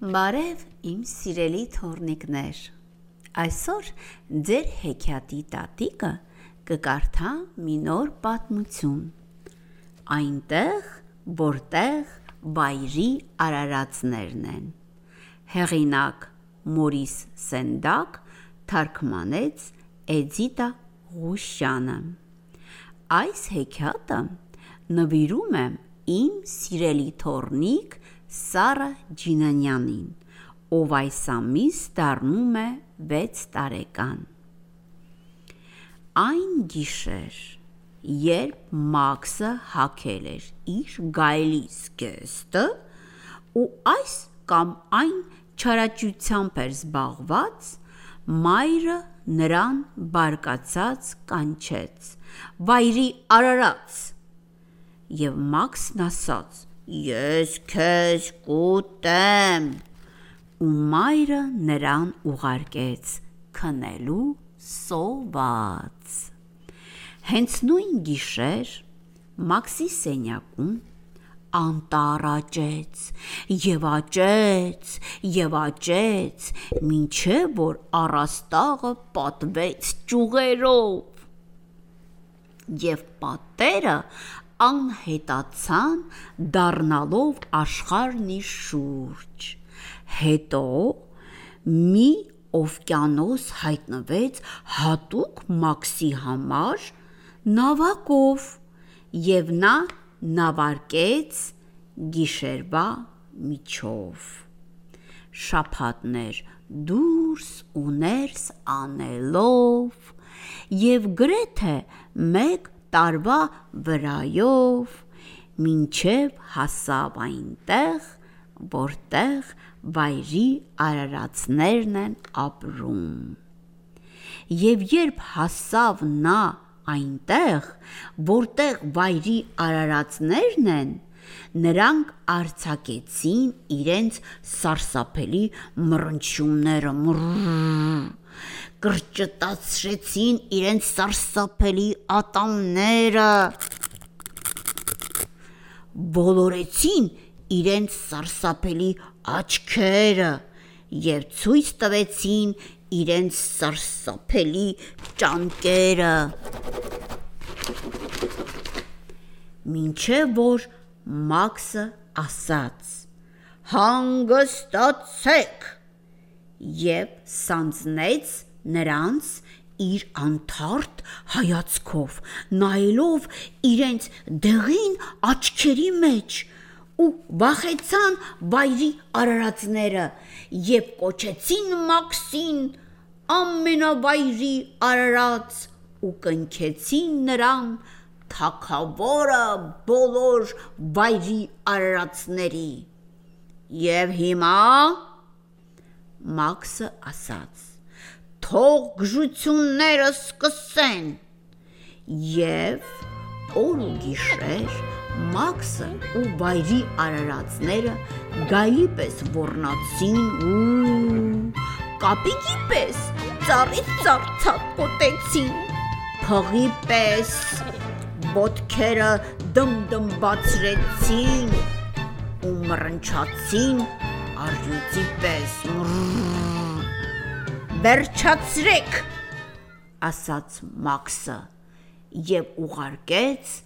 Բարև իմ սիրելի թորնիկներ։ Այսօր ձեր հեքիաթի տատիկը կկարդա մի նոր պատմություն։ Այնտեղ, որտեղ վայրի արարածներն են։ Հեղինակ Մորիս Սենդակ, թարգմանեց Էդիտա Ղուշյանը։ Այս հեքիաթը նվիրում եմ իմ սիրելի թորնիկ Սարա Ջինանյանին, ով այս ամիս դառնում է 6 տարեկան։ Այն գիշեր, երբ Մաքսը հակել էր իր գայլից գեստը ու այս կամ այն չարաճությամբ էր զբաղված, մայրը նրան բարկացած կանչեց. «Վայրի արարած»։ Եվ Մաքսն ասաց. Ես քեզ կուտեմ։ Ու մայրը նրան ուղարկեց քնելու սոված։ Հենց նույն գիշեր Մաքսի սենյակում անտառ աճեց եւ աճեց եւ աճեց մինչեւ որ առաստաղը պատվեց ճյուղերով եւ պատերը անհետացան դառնալով աշխարհն իր շուրջ։ Հետո մի օվկիանոս հայտնվեց հատուկ Մաքսի համար նավակով եւ նա նավարկեց գիշերվա միջով շափատներ դուրս ու ներս անելով եւ գրեթե մեկ տարվա վրայով մինչև հասավ այնտեղ, որտեղ վայրի արարածներն են ապրում։ Եվ երբ հասավ նա այնտեղ, որտեղ վայրի արարածներն են, նրանք արձակեցին իրենց սարսափելի մռնչյունները, կրճտացրեցին իրենց սարսափելի ատամները, ոլորեցին իրենց սարսափելի աչքերը եւ ցույց տվեցին իրենց սարսափելի ճանկերը։ Մինչև որ Մաքսը ասաց. «Հանգստացեք» եւ սանձնեց նրանց իր անթարթ հայացքով, նայելով իրենց դեղին աչքերի մեջ, ու վախեցան վայրի արարածները եւ կոչեցին Մաքսին ամենավայրի արարած ու կնքեցին նրան թագավորը բոլոր վայրի արարածների։ Եվ հիմա Մաքսը ասաց. Թող գժությունները սկսեն։ Եվ օր ու գիշեր Մաքսը ու վայրի արարածները գայլի պես ոռնացին ու կապիկի պես ծառից ծառ ցապոտեցին փողի պես ոտքերը դմդմբացրեցին ու մռնչացին արյուծի պես. Վերջացրեք ասաց Մաքսը եւ ուղարկեց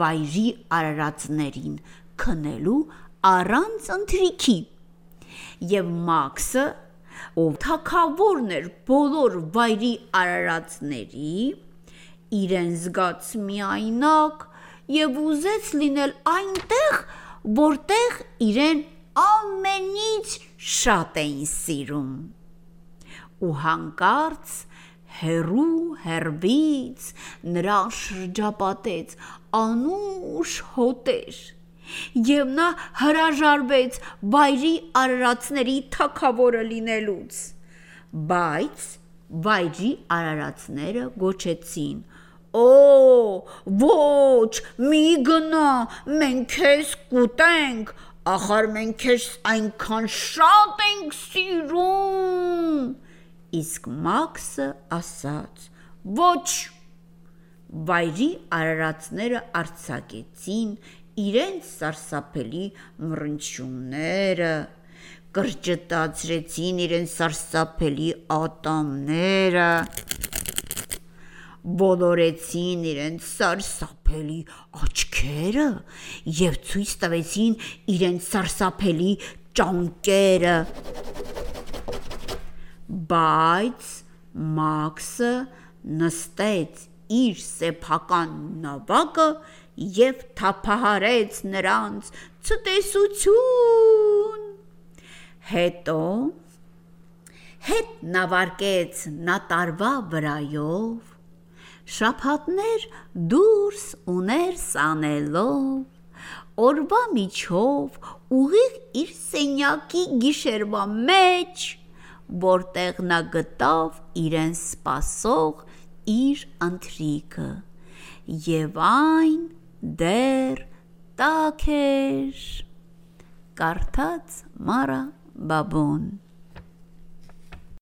վայրի արարածներին քնելու առանց ընթրիքի եւ Մաքսը ով թակավորն էր բոլոր վայրի արարածների իրեն զգաց միայնակ եւ ուզեց լինել այնտեղ որտեղ իրեն ամենից շատ էին սիրում ու հանկարծ հերու հերվից նրա շրջապատեց անուշ հոտեր եւ նա հրաժարվեց վայրի արարածների թակավորը լինելուց բայց վայրի արարածները գոչեցին Օ, ոչ, մի գնա, մենք քեզ կուտենք, ախար մենք քեզ այնքան շատ ենք սիրում։ Իսկ Մաքսը ասաց. Ոչ։ Վայրի արարածները արցակեցին իրենց սարսափելի մռնչյունները, կրճտացրեցին իրեն սարսափելի ատամները, բոլորեցին իրենց սարսափելի աչքերը եւ ցույց տվեցին իրենց սարսափելի ճանկերը։ Բայց Մաքսը նստեց իր սեփական նավակը եւ թափահարեց նրանց ցտեսություն։ Հետո հետ նավարկեց նատարվա վրայով, շապատներ դուրս ու ներս անելով օրվա միջով ուղիղ իր սենյակի գիշերվա մեջ, որտեղ նա գտավ իրեն սպասող իր ընթրիքը, եւ այն դեռ տաք էր։ Կարդաց Մարա Բաբոն